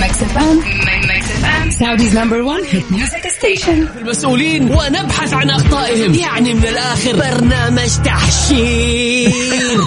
ميكس اف سعوديز نمبر 1 هيت ميوزك ستيشن المسؤولين ونبحث عن أخطائهم. يعني من الآخر. برنامج تحشير.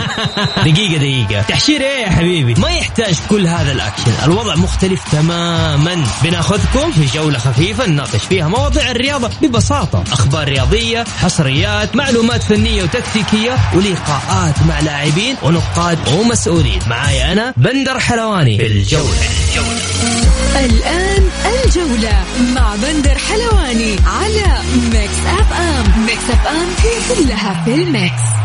دقيقة دقيقة. تحشير إيه يا حبيبي؟ ما يحتاج كل هذا الاكشن الوضع مختلف تماما. بناخذكم في جولة خفيفة نناقش فيها مواضيع الرياضة ببساطة. أخبار رياضية حصريات معلومات فنية وتكتيكية ولقاءات مع لاعبين ونقاد ومسؤولين. معاي أنا بندر حلواني. في الجولة. الآن الجولة مع بندر حلواني على ميكس اف ام ميكس اف ام هي كلها في ال mix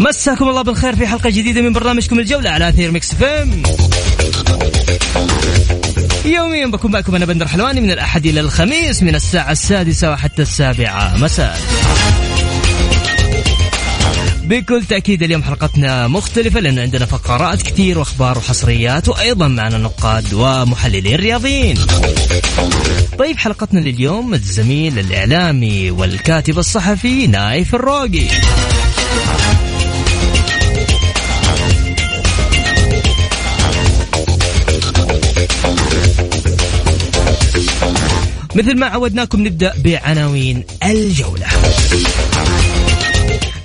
مساكم الله بالخير في حلقة جديدة من برنامجكم الجولة على أثير ميكس اف ام يوميا بكون معكم أنا بندر حلواني من الأحد إلى الخميس من الساعة السادسة وحتى السابعة. مساء. بكل تأكيد اليوم حلقتنا مختلفة لأنه عندنا فقرات كثير وأخبار وحصريات وأيضا معنا نقاد ومحللين رياضيين. طيب حلقتنا لليوم الزميل الإعلامي والكاتب الصحفي نايف الروقي. مثل ما عودناكم نبدأ بعناوين الجولة.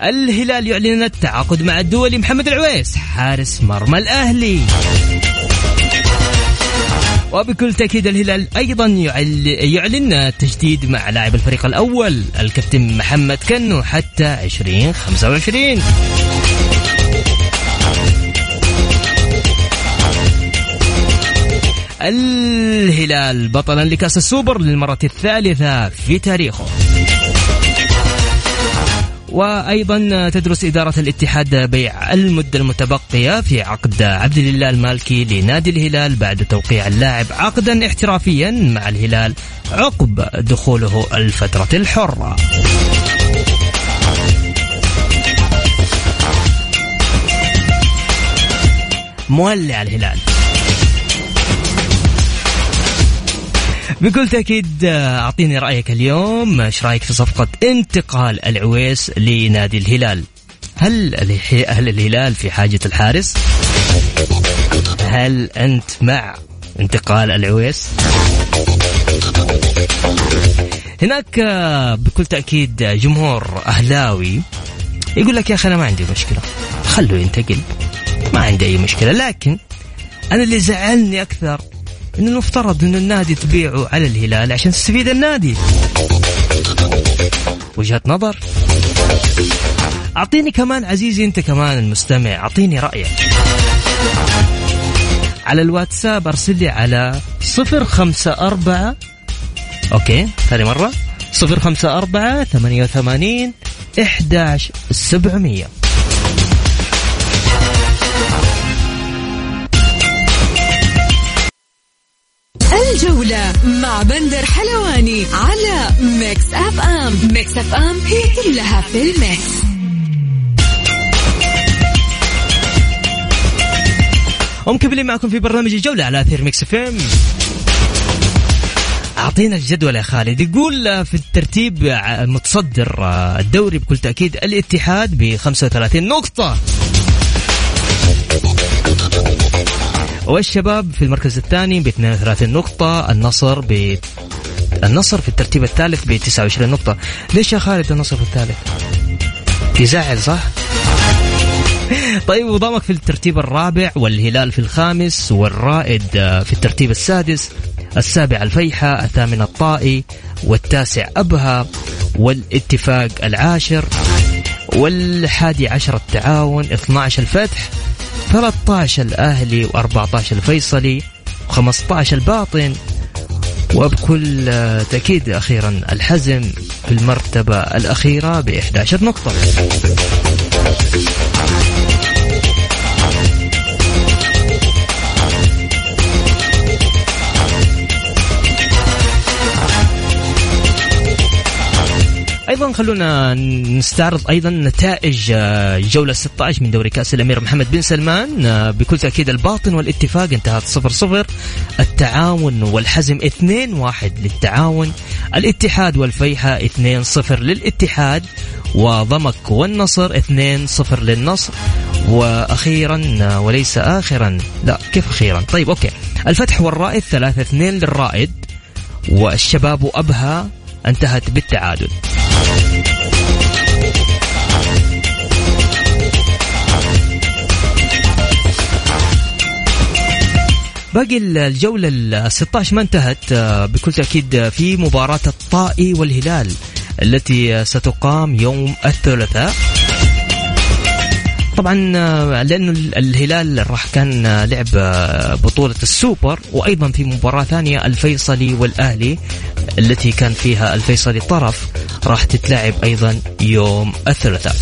الهلال يعلن التعاقد مع الدولي محمد العويس حارس مرمى الأهلي. وبكل تأكيد الهلال أيضا يعلن التجديد مع لاعب الفريق الأول الكابتن محمد كنو حتى 2025 الهلال بطلا لكأس السوبر للمرة الثالثة في تاريخه وأيضا تدرس إدارة الاتحاد بيع المده المتبقية في عقد عبد الله المالكي لنادي الهلال بعد توقيع اللاعب عقدا احترافيا مع الهلال عقب دخوله الفترة الحرة. مولع الهلال بكل تأكيد أعطيني رأيك اليوم. إيش رأيك في صفقة انتقال العويس لنادي الهلال؟ هل هل الهلال في حاجة الحارس؟ هل أنت مع انتقال العويس؟ هناك بكل تأكيد جمهور أهلاوي يقول لك يا أخي أنا ما عندي مشكلة خلوه ينتقل ما عندي أي مشكلة لكن أنا اللي زعلني أكثر انه المفترض إن النادي تبيعه على الهلال عشان تستفيد النادي. وجهة نظر. أعطيني كمان عزيزي أنت كمان المستمع أعطيني رأيك. على الواتساب أرسل لي على 054 أوكي ثاني مرة. 054 88 11700 الجولة مع بندر حلواني على ميكس اف ام ميكس اف ام هي كلها في ال mix. ومكملين معكم في برنامج الجولة على أثير ميكس اف ام أعطينا الجدول يا خالد. يقول في الترتيب متصدر الدوري بكل تأكيد الاتحاد ب 35 نقطة. والشباب في المركز الثاني ب 32 نقطة النصر ب النصر في الترتيب الثالث ب 29 نقطة. ليش يا خالد النصر في الثالث؟ يزعل صح؟ طيب وضمك في الترتيب الرابع والهلال في الخامس والرائد في الترتيب السادس السابع الفيحة الثامن الطائي والتاسع أبها والاتفاق العاشر والحادي عشر التعاون 12 الفتح 13 الأهلي و14 الفيصلي و15 الباطن وبكل تأكيد أخيرا الحزم في المرتبة الأخيرة ب 11 نقطة. أيضا خلونا نستعرض أيضا نتائج الجوله 16 من دوري كأس الأمير محمد بن سلمان. بكل تأكيد الباطن والاتفاق انتهت 0 0 التعاون والحزم 2 1 للتعاون. الاتحاد والفيحة 2 0 للاتحاد. وضمك والنصر 2 0 للنصر. وأخيرا وليس اخرا. لا كيف أخيرا؟ طيب أوكي. الفتح والرائد 3 2 للرائد. والشباب وابها انتهت بالتعادل. باقي الجولة ال 16 ما انتهت آه، بكل تأكيد في مباراة الطائي والهلال التي ستقام يوم الثلاثاء. طبعا آه، لأنه الهلال راح كان آه، لعب بطولة السوبر وأيضا في مباراة ثانية الفيصلي والأهلي التي كان فيها الفيصلي طرف راح تتلعب أيضا يوم الثلاثاء.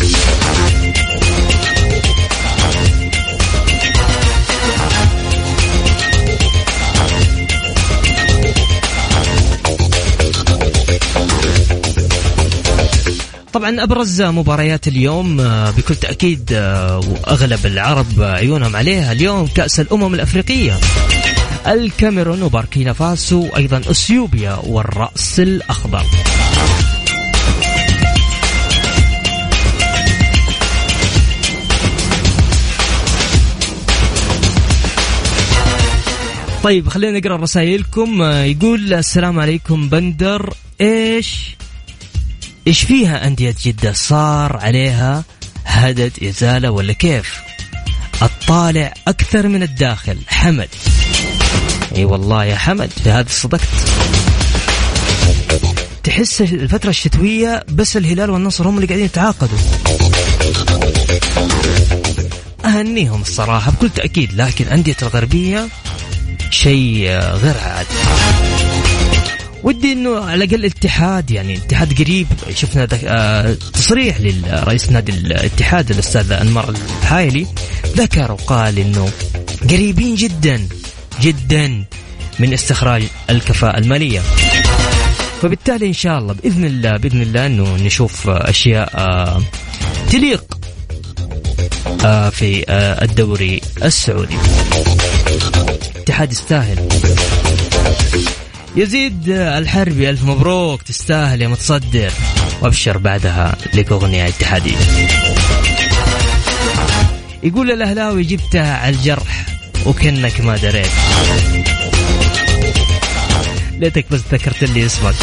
طبعا أبرز مباريات اليوم آه، بكل تأكيد آه، وأغلب العرب عيونهم عليها اليوم كأس الأمم الأفريقية. الكاميرون وباركينا فاسو وأيضا أثيوبيا والرأس الأخضر. طيب خلينا نقرأ رسائلكم. آه، يقول السلام عليكم بندر. إيش إيش فيها أندية جدة؟ صار عليها هدد إزالة ولا كيف؟ الطالع أكثر من الداخل حمد. أي والله يا حمد في هذا صدقت تحس الفترة الشتوية بس الهلال والنصر هم اللي قاعدين يتعاقدوا. أهنيهم الصراحة بكل تأكيد لكن أندية الغربية شيء غير عادي. ودي إنه على الأقل الاتحاد يعني الاتحاد قريب. شفنا آه، تصريح لرئيس نادي الاتحاد الأستاذ أنمار الحايلي. ذكر وقال إنه قريبين جدا جدا من استخراج الكفاءة المالية. فبالتالي إن شاء الله بإذن الله بإذن الله إنه نشوف أشياء آه، تليق آه، في الدوري السعودي. الاتحاد يستاهل. يزيد الحربي ألف مبروك تستاهل يا متصدر. وأبشر بعدها لك أغنية اتحادية. يقول الأهلاوي جبتها على الجرح وكأنك ما دريت. ليتك بس ذكرت لي اسمك.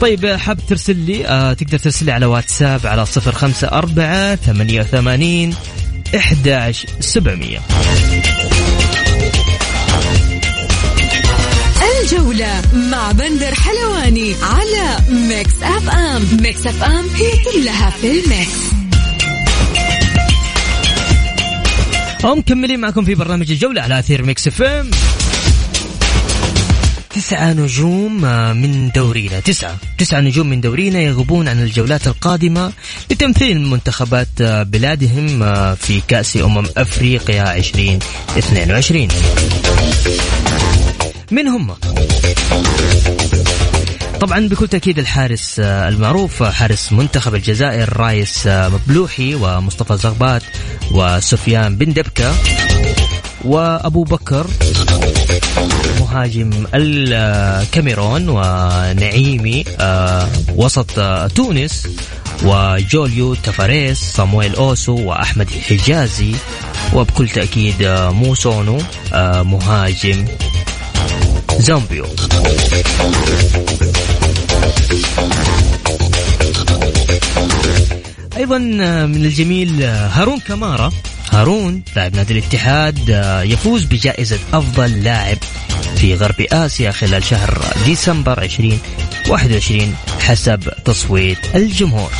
طيب حاب ترسل لي آه تقدر ترسل لي على واتساب على صفر خمسة أربعة ثمانية وثمانين إحداش سبعمية. الجولة مع بندر حلواني على ميكس أف أم. ميكس أف أم هي كلها في ال mix. ومكملين معكم في برنامج الجولة على أثير ميكس أف أم. تسعة نجوم آه، من دورينا. تسعة. تسعة نجوم من دورينا يغيبون عن الجولات القادمة لتمثيل منتخبات آه، بلادهم آه، في كأس أمم أفريقيا 2022 من هم؟ طبعا بكل تأكيد الحارس المعروف حارس منتخب الجزائر رايس مبلوحي ومصطفى زغبات وسفيان بن دبكة. وأبو بكر مهاجم الكاميرون ونعيمي آه، وسط آه، تونس وجوليو تافاريس صامويل أوسو وأحمد حجازي وبكل تأكيد آه، موسوندا مهاجم زامبيو. أيضا من الجميل هارون كمارا هارون لاعب نادي الاتحاد يفوز بجائزة أفضل لاعب في غرب آسيا خلال شهر ديسمبر 2021 حسب تصويت الجمهور.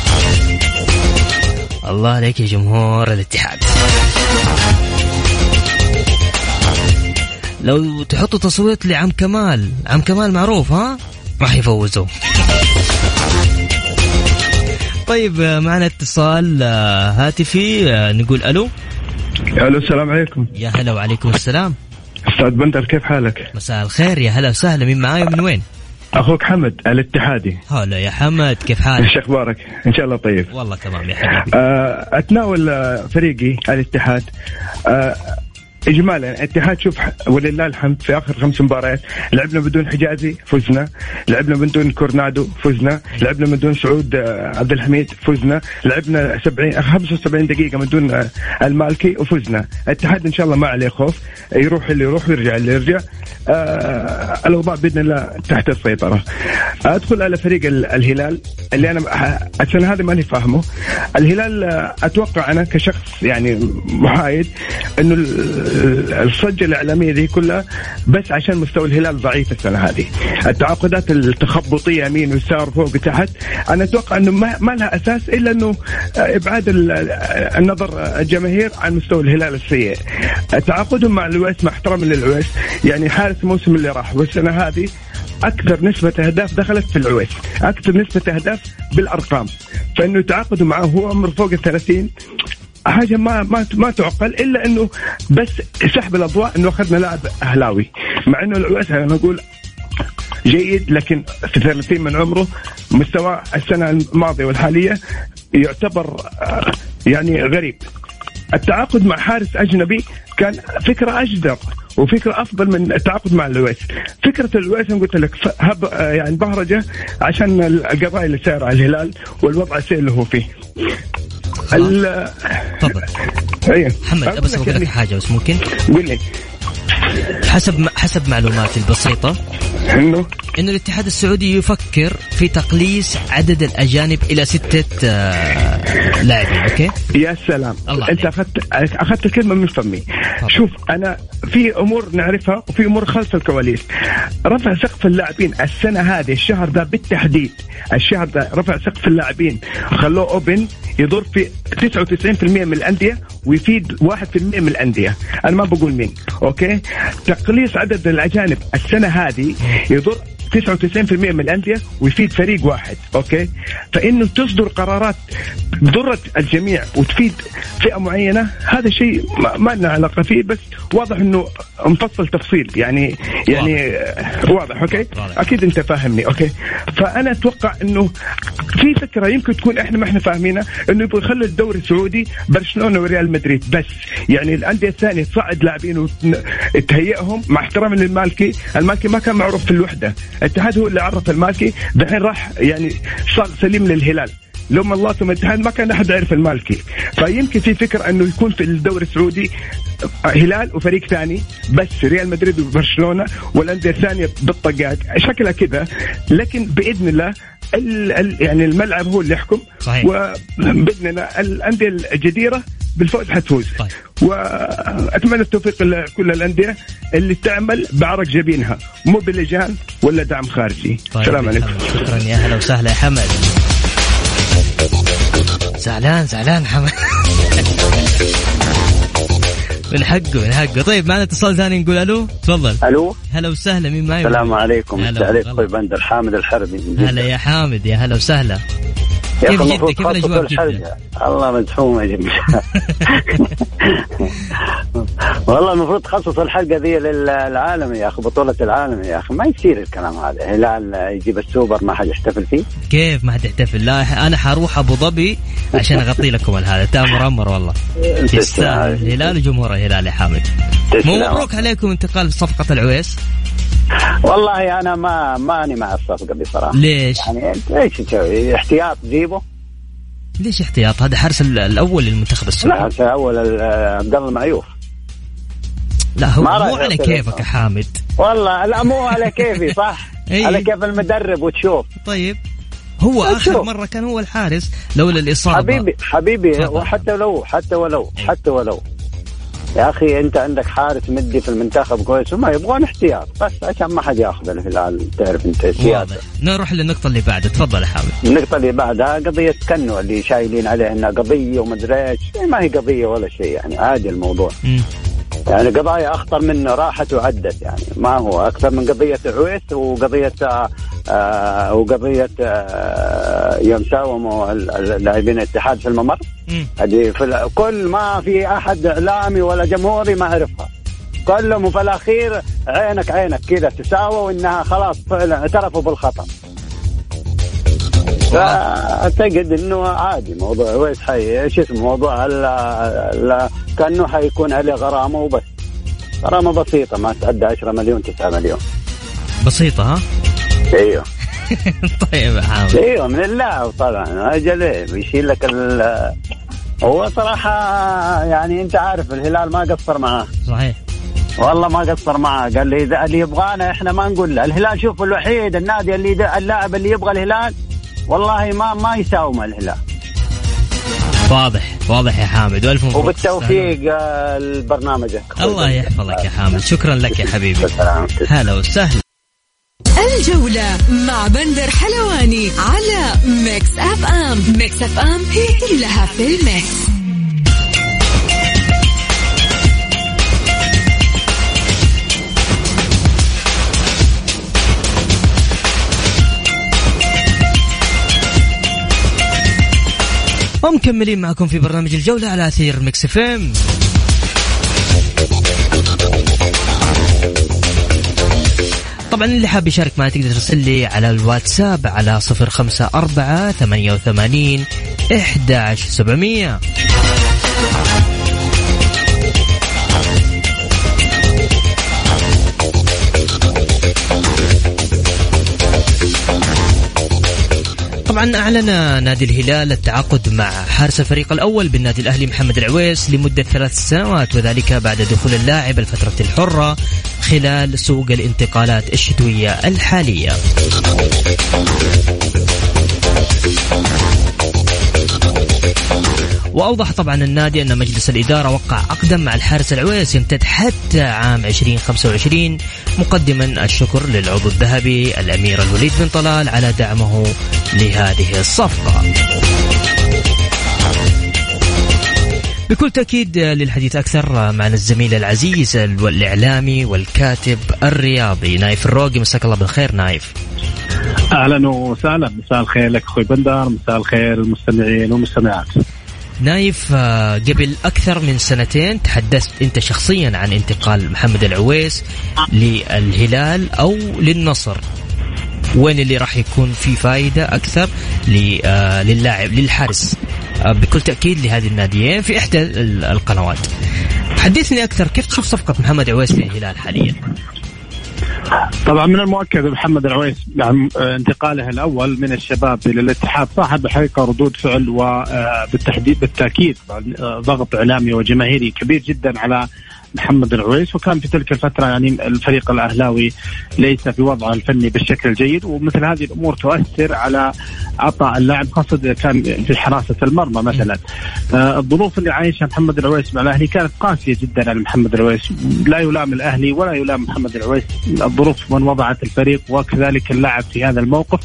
الله عليك يا جمهور الاتحاد. لو تحطوا تصويت لعم كمال عم كمال معروف ها؟ راح يفوزوا. طيب معنا اتصال هاتفي نقول ألو. ألو السلام عليكم يا هلا وعليكم السلام أستاذ بندر كيف حالك؟ مساء الخير يا هلا وسهلا مين معاي من وين؟ أخوك حمد الاتحادي هلا يا حمد كيف حالك؟ إيش أخبارك؟ إن شاء الله طيب والله تمام يا حبيبي آه، أتناول فريقي الاتحاد آه، اجمالا الاتحاد شوف ولله الحمد في آخر خمس مباريات لعبنا بدون حجازي فزنا لعبنا بدون كورنادو فزنا لعبنا بدون سعود آه، عبد الحميد فزنا لعبنا 70 75 دقيقة من دون آه، المالكي وفزنا. الاتحاد إن شاء الله ما عليه خوف يروح اللي يروح ويرجع اللي يرجع. آه الاوضاع بإذن الله تحت السيطرة. أدخل على فريق ال- الهلال اللي أنا السنة هذه ماني فاهمه. الهلال آه، أتوقع أنا كشخص يعني محايد إنه ال- الصجه الإعلامية دي كلها بس عشان مستوى الهلال ضعيف السنة هذه. التعاقدات التخبطية يمين ويسار فوق وتحت أنا أتوقع إنه ما, ما لها أساس إلا إنه آه، إبعاد ال- آه، النظر الجماهير عن مستوى الهلال السيء. تعاقدهم مع الويس مع احترامي للعويس يعني حارس الموسم اللي راح والسنة هذه أكثر نسبة أهداف دخلت في العويس أكثر نسبة أهداف بالأرقام. فإنه تعاقدوا معه هو عمره فوق ال 30 حاجة ما ما ما تعقل إلا إنه بس سحب الأضواء إنه أخذنا لاعب أهلاوي. مع إنه العويس أنا أقول جيد لكن في 30 من عمره مستوى السنة الماضية والحالية يعتبر آه، يعني غريب. التعاقد مع حارس أجنبي كان فكرة أجدر وفكرة أفضل من التعاقد مع الويس. فكرة الويس قلت لك هب آه، يعني بهرجة عشان القضايا اللي سايره على الهلال والوضع السيء اللي هو فيه. تفضل. أيوه محمد أقول بس لك أقول لك يعني- حاجة بس ممكن؟ قول لي. حسب حسب معلوماتي البسيطة. انه انه الاتحاد السعودي يفكر في تقليص عدد الأجانب إلى ستة آه، لاعبين أوكي؟ يا سلام. الله أنت. اخذت أخذت الكلمة من فمي. طبعا. شوف أنا في أمور نعرفها وفي أمور خلف الكواليس. رفع سقف اللاعبين السنة هذه الشهر ده بالتحديد. الشهر ده رفع سقف اللاعبين. خلوه أوبن يضر في 99% من الأندية ويفيد 1% من الأندية. أنا ما بقول مين okay؟ تقليص عدد الأجانب. السنة هذه يضر 99% من الأندية ويفيد فريق واحد okay؟ فإنه تصدر قرارات ضرت الجميع وتفيد فئة معينة هذا شيء ما, لنا علاقة فيه بس واضح إنه مفصل تفصيل يعني يعني واضح, واضح okay؟ واضح. أكيد أنت فاهمني okay؟ فأنا أتوقع إنه في فكرة يمكن تكون إحنا ما إحنا فاهمينها إنه يبغوا يخلوا الدوري السعودي برشلونة وريال مدريد بس. يعني الأندية الثانية تصعد لاعبين وتهيئهم مع احترامي للمالكي المالكي ما كان معروف في الوحدة. الاتحاد هو اللي عرف المالكي. دحين راح يعني صار سليم للهلال. لما الله ثم الاتحاد ما كان أحد يعرف المالكي. فيمكن في فكرة إنه يكون في الدوري السعودي هلال وفريق ثاني بس ريال مدريد وبرشلونة والأندية الثانية بالطقات. شكلها كذا. لكن بإذن الله ال ال يعني الملعب هو اللي يحكم. صحيح. وبإذن الله الأندية الجديرة بالفوز حتفوز. طيب. وأتمنى التوفيق لكل الأندية اللي تعمل بعرق جبينها. مو بلجان ولا دعم خارجي. طيب السلام عليكم. حمد، شكرا يا هلا وسهلا يا حمد. زعلان زعلان حمد. من حقه من حقه. طيب معنا اتصال ثاني نقول ألو. تفضل. ألو. هلا وسهلا مين معي؟ السلام عليكم. هلا مساء عليك. أخوي بندر حامد الحربي. هلا يا حامد يا هلا وسهلا. كيف جدة؟ كيف في جدة؟ الله مدحوم يا جماعة. والله المفروض تخصص الحلقة ذي للعالم يا أخي بطولة العالم يا أخي. ما يصير الكلام هذا. هلال يجيب السوبر ما حد يحتفل فيه. كيف ما حتحتفل لا أنا حروح أبو ظبي عشان أغطي لكم هذا تامر أمر والله. يستاهل. الهلال وجمهور الهلال يا حامد. مبروك عليكم انتقال صفقة العويس؟ والله أنا ما ماني مع الصفقة بصراحة. ليش؟ يعني إيش تسوي؟ احتياط جيبه ليش احتياط هذا حارس ال- الأول للمنتخب لا السعودي هسه أول ال- عبد الله المعيوف لا هو مو على. كيفك يا حامد والله لا مو على كيفي صح. على كيف المدرب وتشوف طيب هو لا، آخر شوف. مرة كان هو الحارس لولا الإصابة حبيبي حبيبي. وحتى لو حتى ولو. حتى ولو يا أخي أنت عندك حارس مدي في المنتخب كويس وما يبغون احتياط بس عشان ما حد ياخذ الهلال تعرف أنت سياسه نروح للنقطة اللي بعدها. تفضل يا حامد النقطة اللي بعدها قضية كنو اللي شايلين عليه إنها قضية ومدري إيش. إيه ما هي قضية ولا شيء يعني عادي الموضوع. مم. يعني قضايا أخطر منه راحت وعدت يعني ما هو أكثر من قضية عويس وقضية آه آه وقضية آه يوم ساوموا لاعبين الاتحاد في الممر. هذه في كل ما في أحد إعلامي ولا جمهوري ما عرفها كلهم وفي الأخير عينك عينك كذا تساوى وانها خلاص فعلا اعترفوا بالخطأ. فأعتقد إنه عادي موضوع ويس حي إيش اسمه موضوع ال كأنه حيكون عليه غرامة وبس. غرامة بسيطة ما تعدى 10 مليون 9 مليون. بسيطة ها؟ إيوه. طيب يا حامد إيوه من اللاعب طبعا. أجل بيشيل لك ال هو صراحة يعني أنت عارف الهلال ما قصر معاه. صحيح. والله ما قصر معاه. قال لي إذا اللي يبغانا إحنا ما نقول له. الهلال شوف الوحيد النادي اللي اللاعب اللي يبغى الهلال والله ما ما يساوم الهلال. واضح واضح يا حامد. وألف مبروك. وبالتوفيق آه، لبرنامجك الله يحفظك يا حامد. شكرا لك يا حبيبي. هلا وسهلا. الجولة مع بندر حلواني على ميكس أف أم. ميكس أف أم هي كلها في الميكس. ومكملين معكم في برنامج الجولة على أثير ميكس أف أم. طبعا اللي حاب يشارك معي تقدر ترسل لي على الواتساب على صفر خمسة أربعة ثمانية وثمانين إحدى سبعمية. طبعا أعلن نادي الهلال التعاقد مع حارس الفريق الأول بالنادي الأهلي محمد العويس لمدة ثلاث سنوات وذلك بعد دخول اللاعب الفترة الحرة خلال سوق الانتقالات الشتوية الحالية. وأوضح طبعا النادي أن مجلس الإدارة وقع عقدا مع الحارس العويس يمتد حتى عام 2025 مقدما الشكر للعضو الذهبي الأمير الوليد بن طلال على دعمه لهذه الصفقة. بكل تأكيد للحديث أكثر معنا الزميل العزيز والإعلامي والكاتب الرياضي نايف الروقي. مساك الله بالخير نايف. أهلا وسهلا. مساء الخير لك أخوي بندر. مساء الخير المستمعين والمستمعات. نايف آه، قبل أكثر من سنتين تحدثت أنت شخصيا عن انتقال محمد العويس للهلال أو للنصر. وين اللي راح يكون في فائدة أكثر آه، للاعب للحارس؟ آه، بكل تأكيد لهذه الناديين في إحدى القنوات. حدثني أكثر كيف تشوف صفقة محمد عويس للهلال حاليا؟ طبعا من المؤكد محمد العويس يعني انتقاله الأول من الشباب إلى الاتحاد صاحب حقيقة ردود فعل وبالتحديد بالتأكيد ضغط إعلامي وجماهيري كبير جدا على محمد العويس وكان في تلك الفترة يعني الفريق الأهلاوي ليس في وضعه الفني بالشكل الجيد ومثل هذه الأمور تؤثر على عطاء اللاعب خاصة إذا كان في حراسة المرمى مثلا. آه الظروف اللي عايشها محمد العويس مع الأهلي كانت قاسية جدا على محمد العويس لا يلام الأهلي ولا يلام محمد العويس الظروف من وضعت الفريق وكذلك اللاعب في هذا الموقف.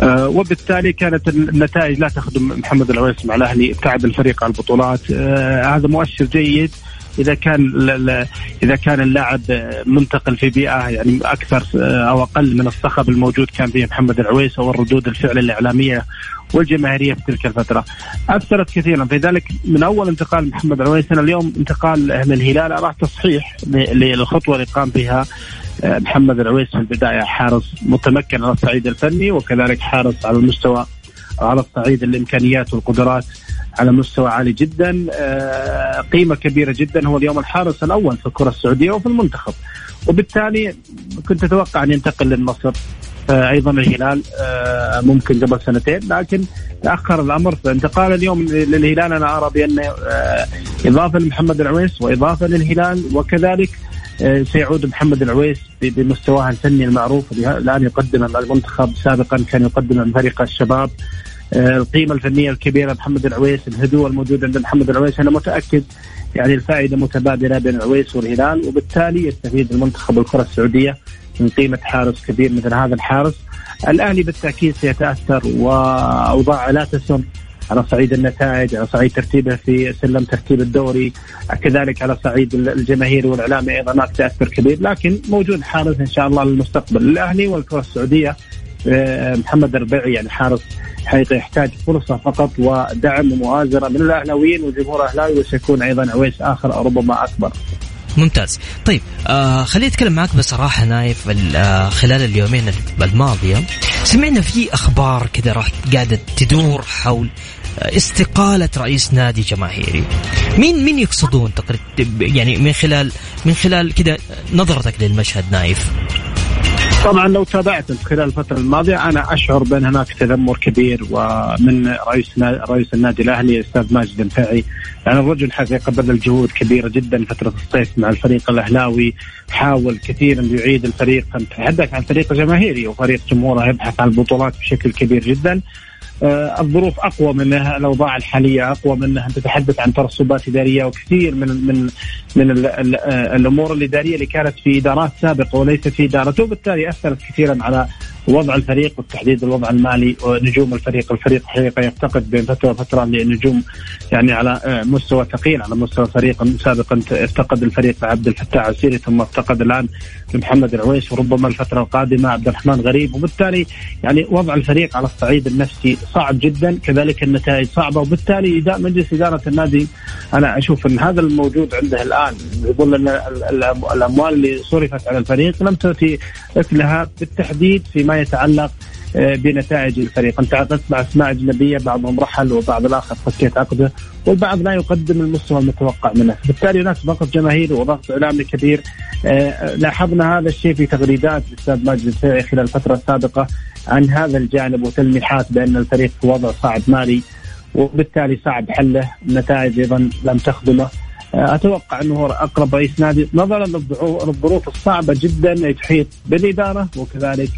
آه وبالتالي كانت النتائج لا تخدم محمد العويس مع الأهلي ابتعد الفريق عن البطولات. آه هذا مؤشر جيد. إذا كان إذا كان اللاعب منتقل في بيئة يعني أكثر أو أقل من الصخب الموجود كان فيه محمد العويس أو الردود الفعل الإعلامية والجماهيرية في تلك الفترة. أثرت كثيرا. في ذلك من أول انتقال محمد العويس اليوم انتقال للهلال اراه تصحيح للخطوة اللي قام بها آه، محمد العويس في البداية. حارس متمكن على الصعيد الفني وكذلك حارس على المستوى على الصعيد الإمكانيات والقدرات. على مستوى عالي جدا آه، قيمة كبيرة جدا. هو اليوم الحارس الأول في الكرة السعودية وفي المنتخب. وبالتالي كنت أتوقع أن ينتقل للنصر آه، أيضا الهلال آه، ممكن قبل سنتين. لكن تاخر الأمر فانتقال اليوم للهلال أنا أرى بانه إضافة لمحمد العويس وإضافة للهلال وكذلك سيعود محمد العويس بمستواه الفني المعروف الآن يقدم المنتخب سابقا كان يقدم فريق الشباب. القيمة الفنية الكبيرة محمد العويس الهدوء الموجود عند محمد العويس. أنا متأكد يعني الفائدة متبادلة بين العويس والهلال وبالتالي يستفيد المنتخب الكرة السعودية من قيمة حارس كبير مثل هذا الحارس. الاهلي بالتأكيد سيتأثر وأوضاع لا تسم على صعيد النتائج على صعيد ترتيبه في سلم ترتيب الدوري كذلك على صعيد الجماهير والاعلامي أيضا. هناك تأثر كبير لكن موجود حارس إن شاء الله للمستقبل. الأهلي والكرة السعودية آه، محمد الربيعي يعني حارس حقيقه يحتاج فرصة فقط ودعم ومؤازرة من الأهلاويين والجمهور الاهلاوي وسيكون أيضا عويس آخر أو ربما أكبر. ممتاز. طيب آه خليني أتكلم معك بصراحه نايف آه خلال اليومين الماضية سمعنا في أخبار كذا راح قاعدة تدور حول استقالة رئيس نادي جماهيري. مين مين يقصدون تقريبا يعني من خلال من خلال كذا نظرتك للمشهد نايف؟ طبعا لو تابعت خلال الفترة الماضية أنا أشعر بأن هناك تذمر كبير ومن رئيس رئيس النادي الأهلي الاستاذ ماجد النفاعي يعني الرجل حقيقه بذل جهود كبيرة جدا فترة الصيف مع الفريق الأهلاوي حاول كثيرا يعيد الفريق. نتحدث عن فريق جماهيري وفريق جمهوره يبحث عن البطولات بشكل كبير جدا. الظروف أقوى منها الأوضاع الحالية أقوى منها تتحدث عن ترسبات إدارية وكثير من من من ال ال آه، الأمور الإدارية اللي كانت في إدارات سابقة وليست في ادارته وبالتالي أثرت كثيرا على وضع الفريق وتحديد الوضع المالي ونجوم الفريق، الفريق حقيقة يفتقد بين فترة وفترة لنجوم يعني على آه، مستوى ثقيل على مستوى فريق سابقا افتقد الفريق عبد الفتاح السيري ثم افتقد الآن محمد العويس وربما الفترة القادمة عبد الرحمن غريب. وبالتالي يعني وضع الفريق على الصعيد النفسي صعب جدا كذلك النتائج صعبة. وبالتالي مجلس إدارة النادي أنا أشوف إن هذا الموجود عنده الآن يظل إن الأموال اللي صرفت على الفريق لم تؤتي اكلها بالتحديد فيما يتعلق آه، بنتائج الفريق. أنت تسمع أسماء أجنبية بعضهم رحل وبعض الآخر فكيت عقده والبعض لا يقدم المستوى المتوقع منه. بالتالي هناك ضغط جماهيري وضغط إعلامي كبير. آه، لاحظنا هذا الشيء في تغريدات الاستاذ ماجد الفيعي خلال الفترة السابقة عن هذا الجانب وتلميحات بأن الفريق في وضع صعب مالي وبالتالي صعب حله. النتائج أيضا لم تخدمه. آه، أتوقع أنه أقرب رئيس نادي نظرا للظروف الصعبة جدا اللي تحيط بالإدارة وكذلك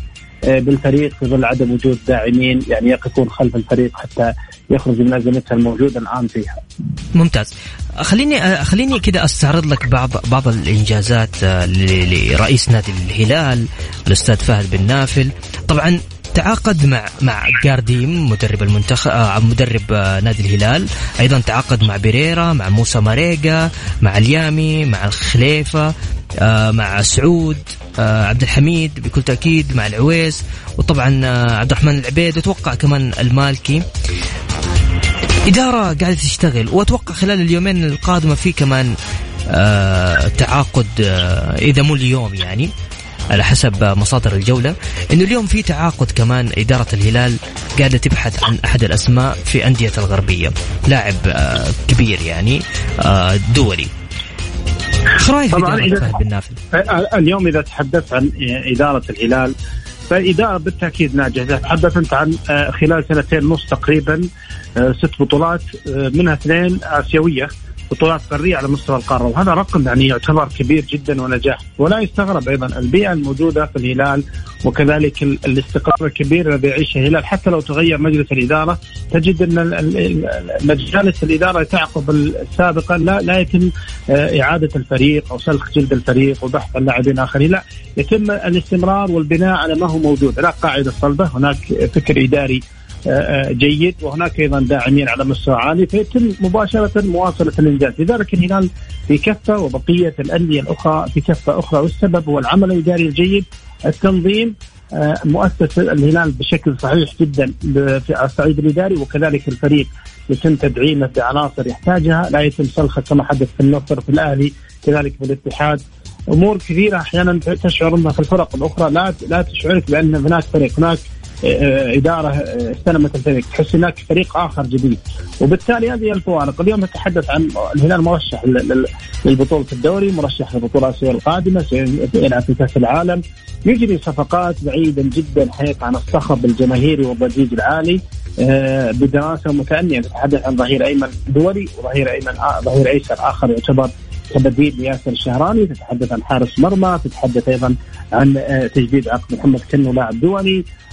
بالفريق في ظل عدم وجود داعمين يعني يقفون خلف الفريق حتى يخرج من ازمتها الموجوده الآن فيها. ممتاز. خليني آه، خليني كذا أستعرض لك بعض بعض الإنجازات لرئيس نادي الهلال الأستاذ فهد بن نافل، طبعا تعاقد مع مع جارديم مدرب المنتخب آه مدرب آه نادي الهلال أيضا تعاقد مع بيريرا مع موسى ماريجا مع اليامي مع الخليفة آه مع سعود آه عبد الحميد بكل تأكيد مع العويس وطبعا آه عبد الرحمن العبيد وأتوقع كمان المالكي. إدارة قاعدة تشتغل وأتوقع خلال اليومين القادمة في كمان آه تعاقد آه إذا مو اليوم يعني على حسب مصادر الجولة. إنه اليوم في تعاقد كمان إدارة الهلال قاعدة تبحث عن أحد الأسماء في أندية الغربية لاعب آه، كبير يعني آه، دولي. إيش رأيك بن نافل؟ اليوم إذا تحدثت عن إدارة الهلال فالإدارة بالتأكيد ناجحة تحدث أنت عن آه، خلال سنتين ونص تقريبا ست بطولات منها اثنين آسيوية بطولات قاريه على مستوى القارة وهذا رقم يعني يعتبر كبير جدا ونجاح. ولا يستغرب أيضا البيئة الموجودة في الهلال وكذلك الاستقرار الكبير الذي يعيشه الهلال. حتى لو تغير مجلس الإدارة تجد أن مجالس الإدارة تعقب السابقة. لا لا يتم آه، إعادة الفريق أو سلخ جلد الفريق وبحث عن لاعبين آخرين. لا يتم الاستمرار والبناء على ما هو موجود. هناك قاعدة صلبة هناك فكر إداري جيد. وهناك أيضا داعمين على مستوى عالي فيتم مباشرة مواصلة الإنجاز، لذلك الهلال في كفة وبقية الأندية الأخرى في كفة أخرى. والسبب هو العمل الإداري الجيد، التنظيم آه، مؤسسه الهلال بشكل صحيح جدا على الصعيد الإداري. وكذلك الفريق يتم تدعيمه بعناصر يحتاجها، لا يتم سلخه كما حدث في النصر في الأهلي كذلك في الاتحاد. أمور كثيرة أحيانا تشعر أنها في الفرق الأخرى لا لا تشعرك بأن هناك فريق هناك آه، إدارة آه، استلمت الفريق. تحس هناك فريق آخر جديد. وبالتالي هذه الفوارق. اليوم نتحدث عن الهلال مرشح للبطولة الدوري مرشح للبطوله الاسيويه القادمة سيلعب في كأس العالم. يجري صفقات بعيدا جدا حقيقه عن الصخب الجماهيري والضجيج العالي. آه، بدراسة متأنية. تتحدث عن ظهير أيمن دولي وظهير أيمن ظهير أيسر آخر يعتبر كبديل لياسر الشهراني. تتحدث عن حارس مرمى. تتحدث أيضا عن تجديد عقد محمد كنو لاعب دولي. آه،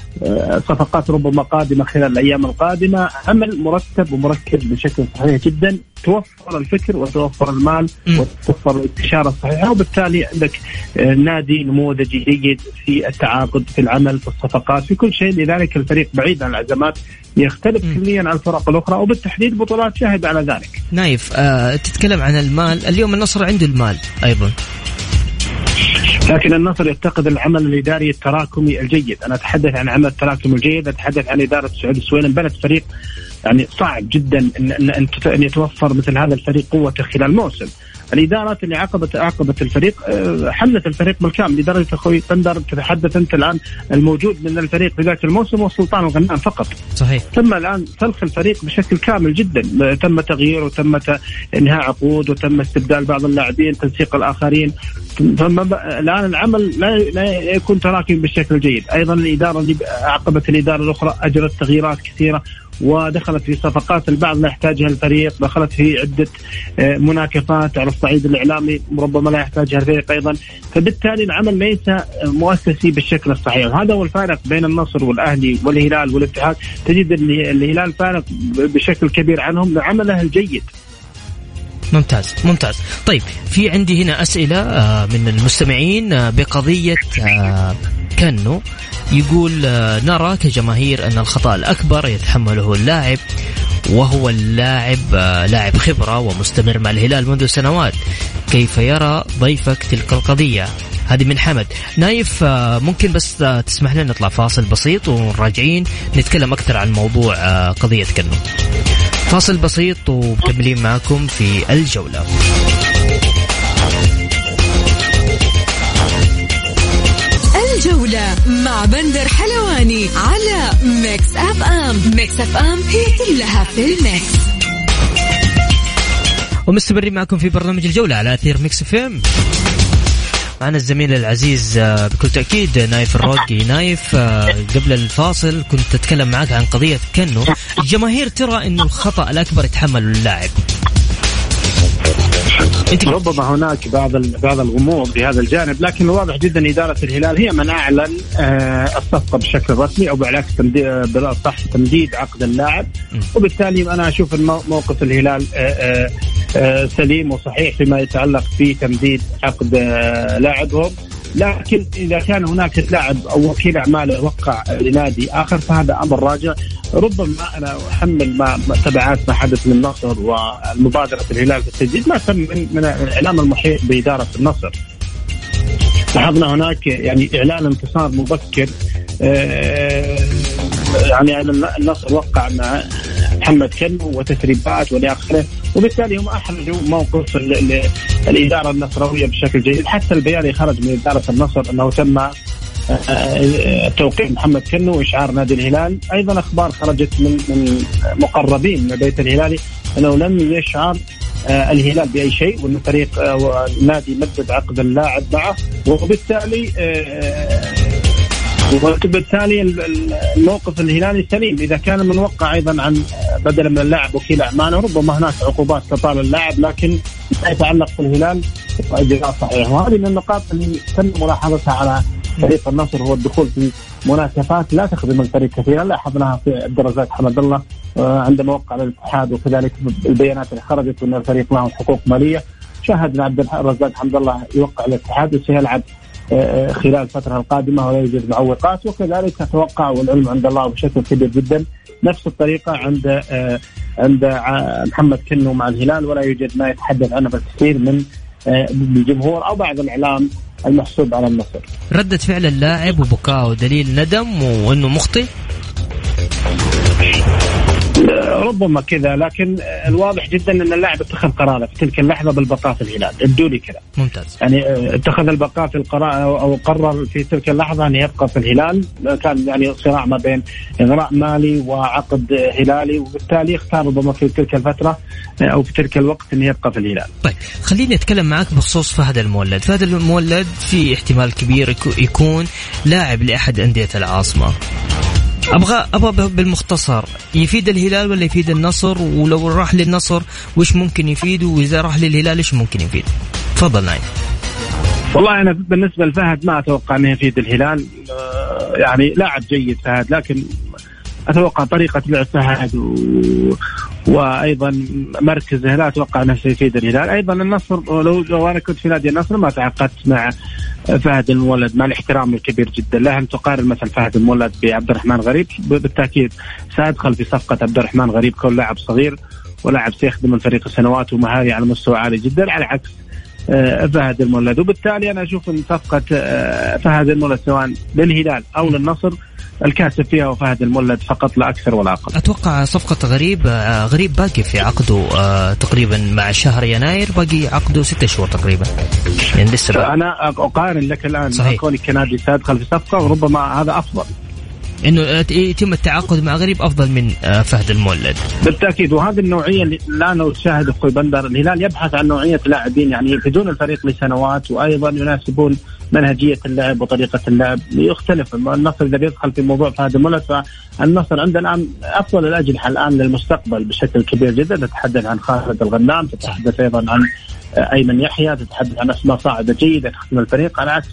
صفقات ربما قادمة خلال الأيام القادمة. عمل مرتب ومركز بشكل صحيح جدا. توفر الفكر وتوفر المال وتوفر الاستشاره الصحيحة. وبالتالي عندك آه، نادي نموذجي جيد في التعاقد في العمل في الصفقات. في كل شيء لذلك الفريق بعيد عن الأزمات يختلف كليا عن الفرق الأخرى. وبالتحديد بطولات شاهد على ذلك. نايف آه تتكلم عن المال. اليوم النصر عنده المال أيضا. لكن النصر يفتقد العمل الإداري التراكمي الجيد، أنا أتحدث عن عمل التراكمي الجيد، أتحدث عن إدارة سعود السويلم بنت فريق يعني صعب جدا ان ان يتوفر مثل هذا الفريق قوته خلال موسم. الادارات اللي عاقبت عاقبت الفريق آه، حملت الفريق بالكامل. لدرجه أخوي بندر تتحدث أنت الآن الموجود من الفريق في ذاك الموسم هو سلطان الغنام فقط. صحيح. تم الآن سلخ الفريق بشكل كامل جدا. تم تغيير وتم إنهاء عقود وتم استبدال بعض اللاعبين تنسيق الآخرين. الآن العمل لا لا يكون تراكمي بالشكل الجيد، أيضا الإدارة اللي عقبت الإدارة الأخرى أجرت تغييرات كثيرة. ودخلت في صفقات البعض لا يحتاجها الفريق دخلت في عدة آه، مناكفات على الصعيد الإعلامي ربما لا يحتاجها الفريق أيضا. فبالتالي العمل ليس مؤسسي بالشكل الصحيح. هذا هو الفارق بين النصر والأهلي والهلال والاتحاد. تجد الهلال فارق بشكل كبير عنهم لعمله الجيد. ممتاز ممتاز. طيب في عندي هنا أسئلة آه، من المستمعين آه، بقضية كانو يقول نرى كجماهير أن الخطأ الأكبر يتحمله اللاعب وهو اللاعب لاعب خبرة ومستمر مع الهلال منذ سنوات. كيف يرى ضيفك تلك القضية؟ هذه من حمد. نايف ممكن بس تسمح لنا نطلع فاصل بسيط وراجعين نتكلم أكثر عن موضوع قضية كنو فاصل بسيط ومكملين معكم في الجولة. بندر حلواني على ميكس أف أم ميكس أف أم هي كلها في الميكس. ومستمرين معكم في برنامج الجولة على أثير ميكس اف ام معنا الزميل العزيز آه، بكل تأكيد نايف الروقي. نايف آه، قبل الفاصل كنت أتكلم معك عن قضية كنو. الجماهير ترى أنه الخطأ الأكبر يتحمله اللاعب. ربما هناك بعض بعض الغموض في هذا الجانب لكن واضح جدا إدارة الهلال هي من أعلن آه، الصفقة بشكل رسمي أو بالعكس بالأصح تمديد عقد اللاعب. وبالتالي أنا أشوف موقف الهلال آه، آه، سليم وصحيح فيما يتعلق في تمديد عقد لاعبهم. لكن إذا كان هناك لاعب أو وكيل أعمال وقع لنادي آخر فهذا أمر راجع. ربما أنا أحمل ما تبعات ما حدث للنصر والمبادرة الهلال في التجديد ما تم من, من الاعلام المحيط بإدارة النصر. لاحظنا هناك يعني إعلان انتصار مبكر آه، يعني النصر وقع مع محمد كنو وتسريبات والى اخره. وبالتالي هم احرجوا موقف الإدارة النصراويه بشكل جيد. حتى البيان اللي خرج من إدارة النصر أنه تم آه، توقيع محمد كنو وإشعار نادي الهلال. أيضا أخبار خرجت من من مقربين من البيت الهلالي أنه لم يشعر آه، الهلال بأي شيء وأن فريق آه، نادي مدد عقد اللاعب معه. وبالتالي وبالتالي الموقف الهلالي سليم. إذا كان من وقع أيضا عن بدلا من اللاعب وكيل اعماله ربما هناك عقوبات تطال اللاعب لكن ما يتعلق في الهلال اجراء صحيح. وهذه من النقاط اللي تم ملاحظتها على فريق النصر هو الدخول في مناسبات لا تخدم الفريق كثيرا. لاحظناها في الرزاق حمد الله آه، عندما وقع الاتحاد وكذلك البيانات اللي خرجت أن الفريق معه حقوق مالية. شاهدنا عبد الرزاق حمد الله يوقع الاتحاد وسيلعب خلال الفترة القادمة ولا يوجد معوقات وكذلك أتوقع والعلم عند الله بشكل كبير جدا نفس الطريقة عند آه، عند محمد كنو مع الهلال ولا يوجد ما يتحدث عنه الكثير من الجمهور أو بعض الإعلام المحسوب على النصر. ردة فعل اللاعب وبكاء دليل ندم وإنه مخطئ؟ ربما كذا لكن الواضح جدا إن اللاعب اتخذ قرارة في تلك اللحظة بالبقاء في الهلال. ابدوا لي كذا. ممتاز. يعني اتخذ البقاء في القرار أو قرر في تلك اللحظة أن يبقى في الهلال. كان يعني صراع ما بين إغراء مالي وعقد هلالي وبالتالي اختار ربما في تلك الفترة أو في تلك الوقت انه يبقى في الهلال. طيب خليني أتكلم معك بخصوص فهد المولد، فهد المولد في احتمال كبير يكون لاعب لأحد أندية العاصمة. أبغى أبغى بالمختصر. يفيد الهلال ولا يفيد النصر؟ ولو راح للنصر وش ممكن يفيده وإذا راح للهلال إيش ممكن يفيد؟ تفضل نايم. والله أنا بالنسبة لفهد ما أتوقع إنه يفيد الهلال. آه، يعني لاعب جيد فهد لكن أتوقع طريقة لعب فهد و... وأيضا مركزه لا أتوقع أنه سيفيد الهلال، أيضا النصر لو لو أنا كنت في نادي النصر ما تعاقدت مع فهد المولد مع الاحترام الكبير جدا. له أن تقارن مثلا فهد المولد بعبد الرحمن غريب بالتأكيد سأدخل في صفقة عبد الرحمن غريب كون لاعب صغير ولاعب سيخدم الفريق سنوات ومهاري على مستوى عالي جدا. على عكس فهد المولد وبالتالي أنا أشوف إن صفقة آه، فهد المولد سواء للهلال أو للنصر الكاسب فيها وفهد المولد فقط لا أكثر ولا أقل. أتوقع صفقة غريب آه، غريب باقي في عقده تقريبا مع شهر يناير باقي عقده ستة شهور تقريبا. يعني لسه. أنا أقارن لك الآن صحيح. كوني كنادي سادخل في صفقة وربما هذا أفضل. إنه يتم التعاقد مع غريب أفضل من آه، فهد المولد. بالتأكيد وهذه النوعية اللي الان نشاهد أخوي بندر. الهلال يبحث عن نوعية لاعبين يعني يفيدون الفريق لسنوات وأيضا يناسبون منهجية اللعب وطريقة اللعب. يختلف النصر إذا بيدخل في موضوع فهد المولد فالنصر عنده الآن افضل الأجنحة الآن للمستقبل بشكل كبير جدا. تتحدث عن خالد الغنام تتحدث أيضا عن آه، أيمن يحيى تتحدث عن أسماء صاعدة جيدة تخدم الفريق. على عكس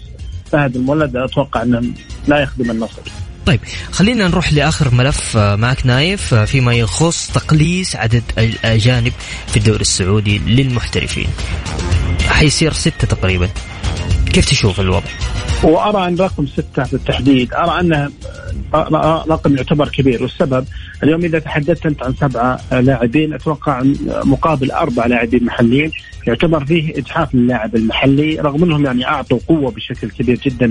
فهد المولد أتوقع أنه لا يخدم النصر. طيب خلينا نروح لآخر ملف آه، معك نايف آه، فيما يخص تقليص عدد الاجانب في الدوري السعودي للمحترفين. حيصير ستة تقريبا. كيف تشوف الوضع؟ وارى أن رقم ستة بالتحديد أرى أنه رقم يعتبر كبير. والسبب اليوم إذا تحدثت أنت عن سبعة لاعبين أتوقع مقابل أربع لاعبين محليين يعتبر فيه إجحاف للاعب المحلي رغم أنهم يعني أعطوا قوة بشكل كبير جدا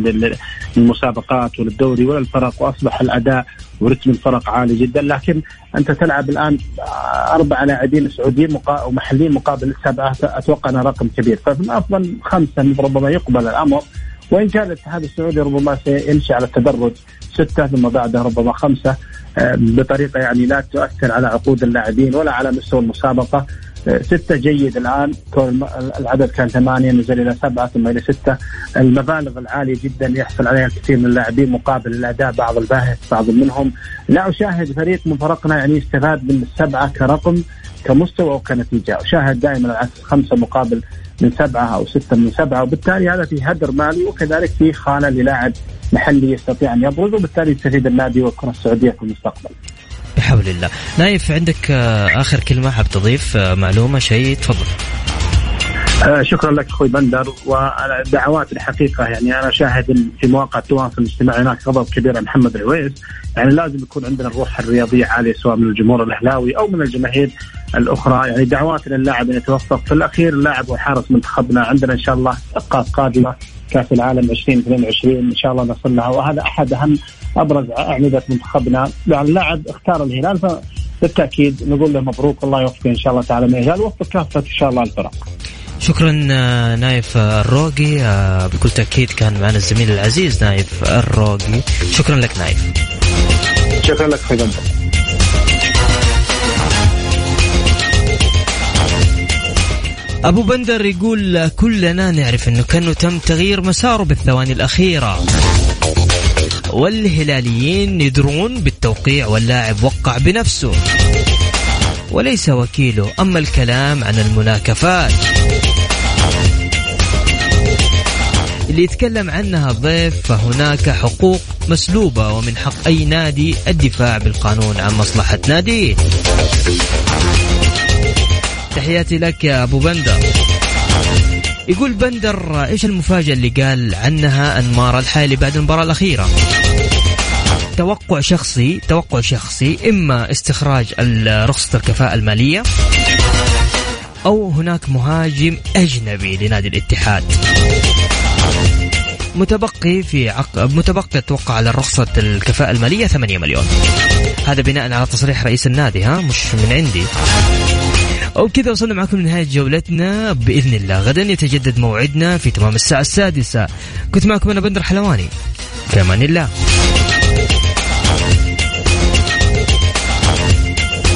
للمسابقات وللدوري وللفرق وأصبح الأداء ورتم الفرق عالي جدا. لكن أنت تلعب الآن أربع لاعبين سعوديين ومحليين مقابل سبعة أتوقع أنه رقم كبير. فمن أفضل خمسة ربما يقبل الأمر. وإن كان الاتحاد السعودي ربما سيمشي على التدرج ستة ثم بعدها ربما خمسة آه، بطريقة يعني لا تؤثر على عقود اللاعبين ولا على مستوى المسابقة. آه، ستة جيد الآن. كون العدد كان ثمانية نزل إلى سبعة ثم إلى ستة. المبالغ العالية جدا يحصل عليها كثير من اللاعبين مقابل الأداء بعض الباهت بعض منهم. لا أشاهد فريق من فرقنا يعني يستفاد من السبعة كرقم كمستوى وكنتيجة أشاهد دائما العكس خمسة مقابل من سبعة أو ستة من سبعة وبالتالي هذا في هدر مالي وكذلك في خانة للاعب محلي يستطيع أن يبرز وبالتالي يستفيد النادي والكرة السعودية في المستقبل. بحول الله. نايف عندك آه، آخر كلمة حاب تضيف آه، معلومة شيء؟ تفضل. آه شكرا لك أخوي بندر ودعوات الحقيقة. يعني أنا شاهد في مواقع التواصل الاجتماعي هناك غضب كبير عن محمد العويس. يعني لازم يكون عندنا الروح الرياضية عالية سواء من الجمهور الأهلاوي أو من الجماهير الأخرى. يعني دعوات للاعب ان يتوفق في الأخير اللاعب وحارس منتخبنا. عندنا إن شاء الله نقاط قادمة. كأس العالم 2022 إن شاء الله نصل لها. وهذا أحد أهم أبرز أعمدة منتخبنا. يعني اللاعب اختار الهلال فبالتأكيد نقول له مبروك. الله يوفقه إن شاء الله تعالى. من الهلال ووفق كافة إن شاء الله الفرق. شكرا آه، نايف الروقي. آه، بكل تأكيد كان معنا الزميل العزيز نايف الروقي. شكرا لك نايف. شكرا لك خير أبو بندر يقول كلنا نعرف أنه كانه تم تغيير مساره بالثواني الأخيرة. والهلاليين يدرون بالتوقيع واللاعب وقع بنفسه. وليس وكيله أما الكلام عن المناكفات. اللي يتكلم عنها ضيف فهناك حقوق مسلوبة ومن حق أي نادي الدفاع بالقانون عن مصلحة ناديه. تحياتي لك يا أبو بندر. يقول بندر إيش المفاجأة اللي قال عنها أنمار الحالي بعد المباراة الأخيرة؟ توقع شخصي توقع شخصي إما استخراج رخصة الكفاءة المالية أو هناك مهاجم أجنبي لنادي الاتحاد. متبقي في عق... متبقي أتوقع على رخصة الكفاءة المالية 8 مليون. هذا بناء على تصريح رئيس النادي ها؟ مش من عندي. وبكذا وصلنا معكم لنهاية جولتنا بإذن الله. غدا يتجدد موعدنا في تمام الساعة السادسة. كنت معكم أنا بندر حلواني. في أمان الله.